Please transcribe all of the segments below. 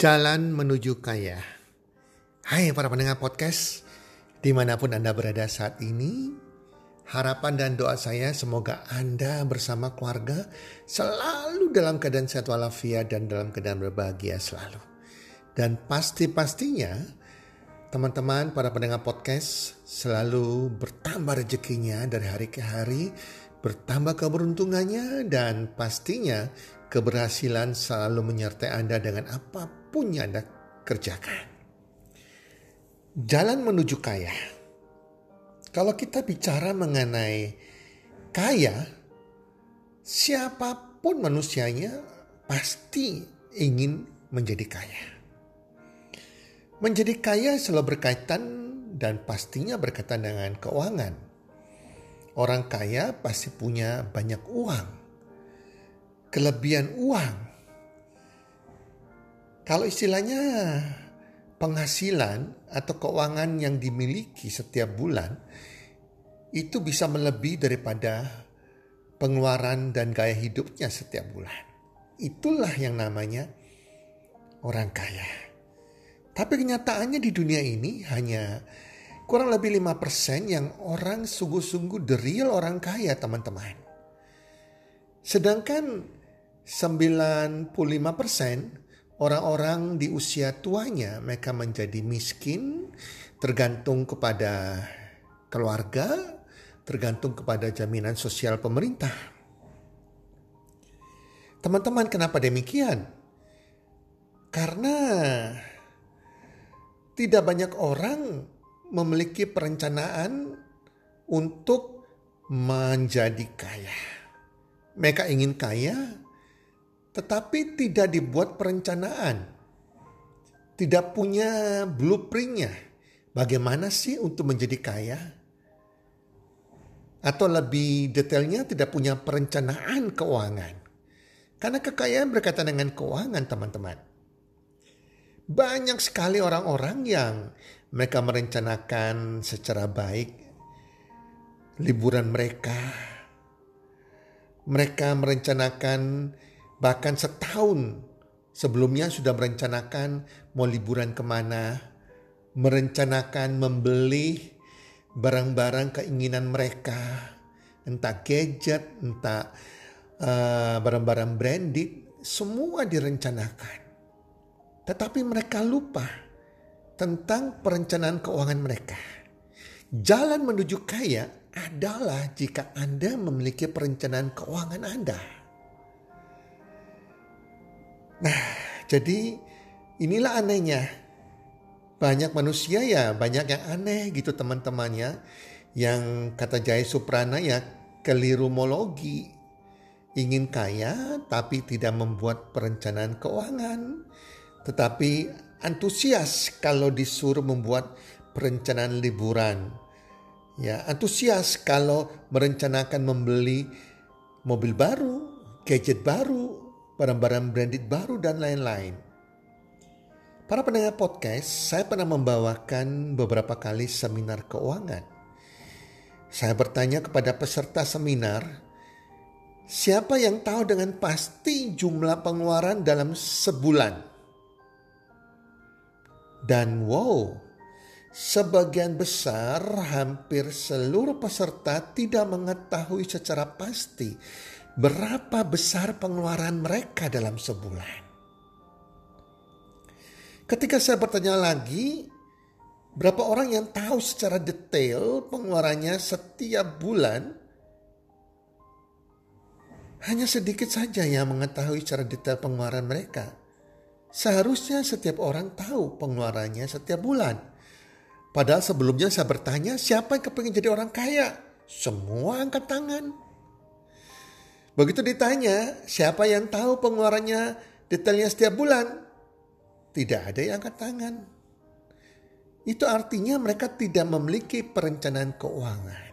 Jalan menuju kaya. Hai para pendengar podcast, di mana pun Anda berada saat ini, harapan dan doa saya semoga Anda bersama keluarga selalu dalam keadaan sehat walafiat dan dalam keadaan berbahagia selalu. Dan pasti-pastinya teman-teman para pendengar podcast selalu bertambah rezekinya dari hari ke hari, bertambah keberuntungannya dan pastinya keberhasilan selalu menyertai Anda dengan apa pun yang Anda kerjakan. Jalan menuju kaya. Kalau kita bicara mengenai kaya, siapa pun manusianya pasti ingin menjadi kaya. Menjadi kaya selalu berkaitan dan pastinya berkaitan dengan keuangan. Orang kaya pasti punya banyak uang kelebihan uang. Kalau istilahnya penghasilan atau keuangan yang dimiliki setiap bulan itu bisa melebihi daripada pengeluaran dan gaya hidupnya setiap bulan. Itulah yang namanya orang kaya. Tapi kenyataannya di dunia ini hanya kurang lebih 5% yang orang sungguh-sungguh the real orang kaya teman-teman. Sedangkan 95% orang-orang di usia tuanya mereka menjadi miskin tergantung kepada keluarga, tergantung kepada jaminan sosial pemerintah. Teman-teman, kenapa demikian? Karena tidak banyak orang memiliki perencanaan untuk menjadi kaya. Mereka ingin kaya, tetapi tidak dibuat perencanaan. Tidak punya blueprintnya. Bagaimana sih untuk menjadi kaya? Atau lebih detailnya tidak punya perencanaan keuangan. Karena kekayaan berkaitan dengan keuangan teman-teman. Banyak sekali orang-orang yang mereka merencanakan secara baik liburan mereka. Mereka merencanakan Bahkan setahun sebelumnya sudah merencanakan mau liburan ke mana, merencanakan membeli barang-barang keinginan mereka, entah gadget, entah uh, barang-barang branded, semua direncanakan. Tetapi mereka lupa tentang perencanaan keuangan mereka. Jalan menuju kaya adalah jika Anda memiliki perencanaan keuangan Anda. Nah, jadi inilah anehnya. Banyak manusia ya, banyak yang aneh gitu teman-temannya. Yang kata Jaya Suprana ya kelirumologi. Ingin kaya tapi tidak membuat perencanaan keuangan. Tetapi antusias kalau disuruh membuat perencanaan liburan. Ya, antusias kalau merencanakan membeli mobil baru, gadget baru, barang-barang branded baru, dan lain-lain. Para pendengar podcast, saya pernah membawakan beberapa kali seminar keuangan. Saya bertanya kepada peserta seminar, siapa yang tahu dengan pasti jumlah pengeluaran dalam sebulan? Dan wow, sebagian besar hampir seluruh peserta tidak mengetahui secara pasti berapa besar pengeluaran mereka dalam sebulan. Ketika saya bertanya lagi, berapa orang yang tahu secara detail pengeluarannya setiap bulan? Hanya sedikit saja yang mengetahui secara detail pengeluaran mereka. Seharusnya setiap orang tahu pengeluarannya setiap bulan. Padahal sebelumnya saya bertanya siapa yang kepingin jadi orang kaya? Semua angkat tangan. Begitu ditanya, siapa yang tahu pengeluarannya detailnya setiap bulan? Tidak ada yang angkat tangan. Itu artinya mereka tidak memiliki perencanaan keuangan.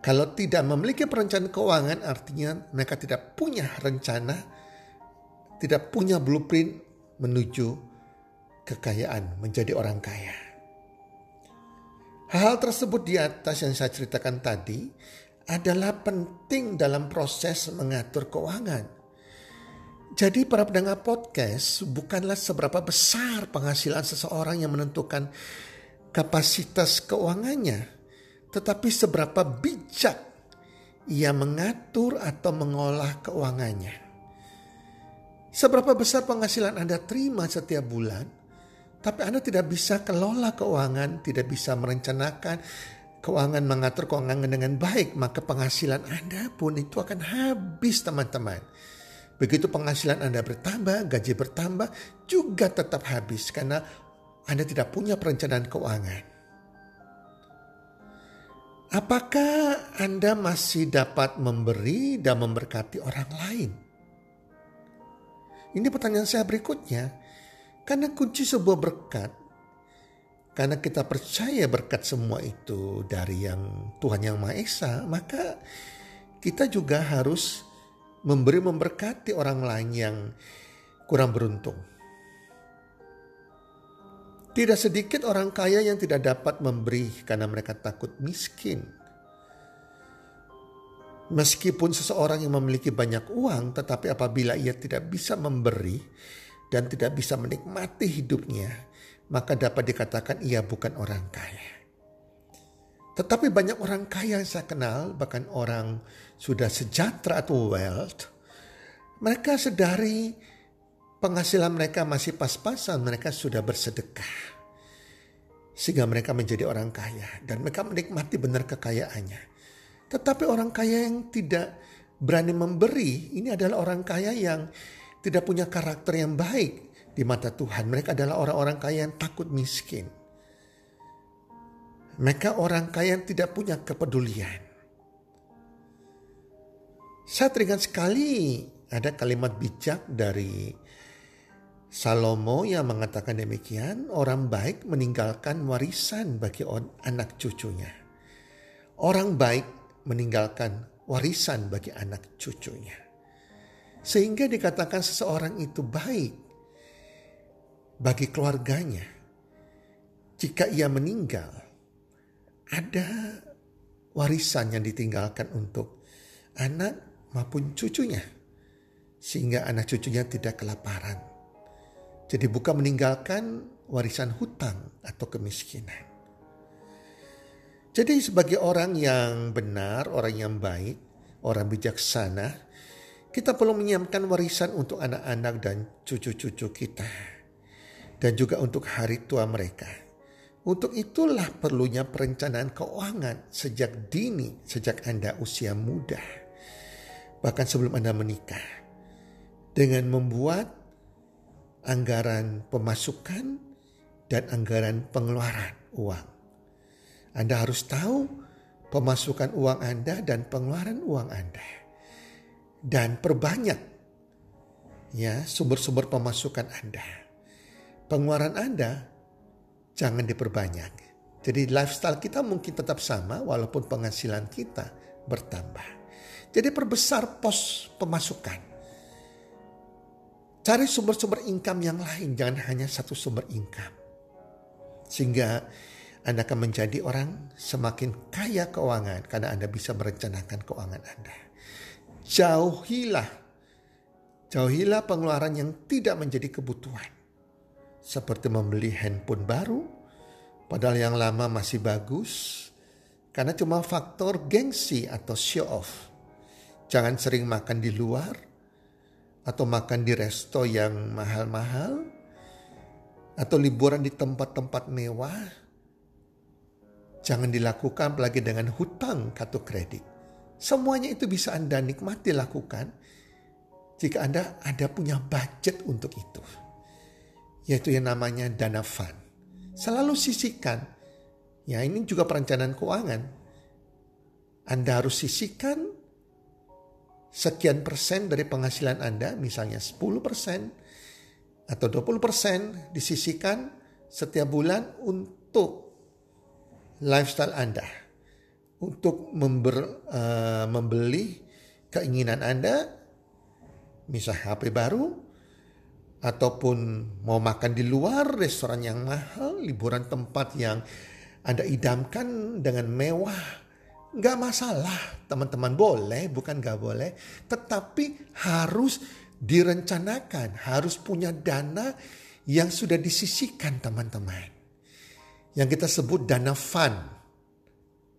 Kalau tidak memiliki perencanaan keuangan artinya mereka tidak punya rencana, tidak punya blueprint menuju kekayaan, menjadi orang kaya. Hal tersebut di atas yang saya ceritakan tadi adalah penting dalam proses mengatur keuangan. Jadi para pendengar podcast bukanlah seberapa besar penghasilan seseorang yang menentukan kapasitas keuangannya, tetapi seberapa bijak ia mengatur atau mengolah keuangannya. Seberapa besar penghasilan Anda terima setiap bulan, tapi Anda tidak bisa kelola keuangan, tidak bisa merencanakan keuangan, mengatur keuangan dengan baik, maka penghasilan Anda pun itu akan habis teman-teman. Begitu penghasilan Anda bertambah, gaji bertambah, juga tetap habis karena Anda tidak punya perencanaan keuangan. Apakah Anda masih dapat memberi dan memberkati orang lain? Ini pertanyaan saya berikutnya. Karena kunci sebuah berkat, karena kita percaya berkat semua itu dari yang Tuhan Yang Maha Esa, maka kita juga harus memberi memberkati orang lain yang kurang beruntung. Tidak sedikit orang kaya yang tidak dapat memberi karena mereka takut miskin. Meskipun seseorang yang memiliki banyak uang, tetapi apabila ia tidak bisa memberi dan tidak bisa menikmati hidupnya, maka dapat dikatakan ia bukan orang kaya. Tetapi banyak orang kaya yang saya kenal, bahkan orang sudah sejahtera atau wealth, mereka sedari penghasilan mereka masih pas-pasan, mereka sudah bersedekah. Sehingga mereka menjadi orang kaya dan mereka menikmati benar kekayaannya. Tetapi orang kaya yang tidak berani memberi, ini adalah orang kaya yang tidak punya karakter yang baik di mata Tuhan. Mereka adalah orang-orang kaya yang takut miskin. Mereka orang kaya yang tidak punya kepedulian. Saya teringat sekali ada kalimat bijak dari Salomo yang mengatakan demikian, orang baik meninggalkan warisan bagi anak cucunya. Orang baik meninggalkan warisan bagi anak cucunya. Sehingga dikatakan seseorang itu baik bagi keluarganya. Jika ia meninggal, ada warisan yang ditinggalkan untuk anak maupun cucunya. Sehingga anak cucunya tidak kelaparan. Jadi bukan meninggalkan warisan hutang atau kemiskinan. Jadi sebagai orang yang benar, orang yang baik, orang bijaksana, kita perlu menyiapkan warisan untuk anak-anak dan cucu-cucu kita. Dan juga untuk hari tua mereka untuk itulah perlunya perencanaan keuangan sejak dini, sejak Anda usia muda. Bahkan sebelum Anda menikah. Dengan membuat anggaran pemasukan dan anggaran pengeluaran uang. Anda harus tahu pemasukan uang Anda dan pengeluaran uang Anda. Dan perbanyak ya sumber-sumber pemasukan Anda. Pengeluaran Anda jangan diperbanyak. Jadi lifestyle kita mungkin tetap sama walaupun penghasilan kita bertambah. Jadi perbesar pos pemasukan. Cari sumber-sumber income yang lain, jangan hanya satu sumber income. Sehingga Anda akan menjadi orang semakin kaya keuangan karena Anda bisa merencanakan keuangan Anda. Jauhilah, jauhilah pengeluaran yang tidak menjadi kebutuhan seperti membeli handphone baru, padahal yang lama masih bagus, karena cuma faktor gengsi atau show off. Jangan sering makan di luar, atau makan di resto yang mahal-mahal, atau liburan di tempat-tempat mewah. Jangan dilakukan apalagi dengan hutang kartu kredit. Semuanya itu bisa Anda nikmati lakukan jika Anda ada punya budget untuk itu yaitu yang namanya dana fund. Selalu sisihkan. Ya ini juga perencanaan keuangan. Anda harus sisihkan sekian persen dari penghasilan Anda, misalnya 10 persen atau 20 persen disisihkan setiap bulan untuk lifestyle Anda. Untuk member, uh, membeli keinginan Anda, misal HP baru, ataupun mau makan di luar, restoran yang mahal, liburan tempat yang Anda idamkan dengan mewah, nggak masalah, teman-teman boleh, bukan nggak boleh, tetapi harus direncanakan, harus punya dana yang sudah disisihkan teman-teman. Yang kita sebut dana fund.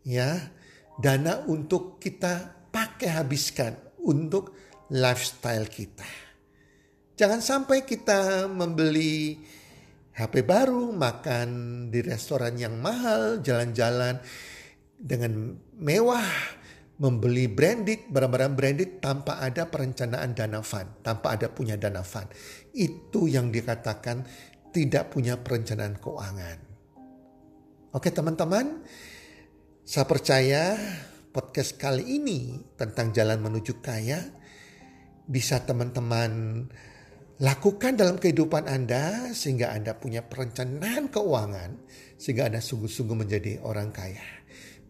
Ya, dana untuk kita pakai habiskan untuk lifestyle kita. Jangan sampai kita membeli HP baru, makan di restoran yang mahal, jalan-jalan dengan mewah, membeli branded, barang-barang branded tanpa ada perencanaan dana fund, tanpa ada punya dana fund. Itu yang dikatakan tidak punya perencanaan keuangan. Oke teman-teman, saya percaya podcast kali ini tentang jalan menuju kaya bisa teman-teman Lakukan dalam kehidupan Anda sehingga Anda punya perencanaan keuangan sehingga Anda sungguh-sungguh menjadi orang kaya.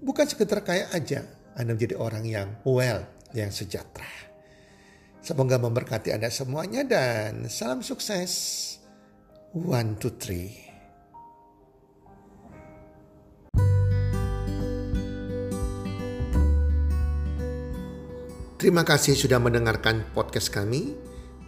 Bukan sekedar kaya aja, Anda menjadi orang yang well, yang sejahtera. Semoga memberkati Anda semuanya dan salam sukses. One, two, three. Terima kasih sudah mendengarkan podcast kami.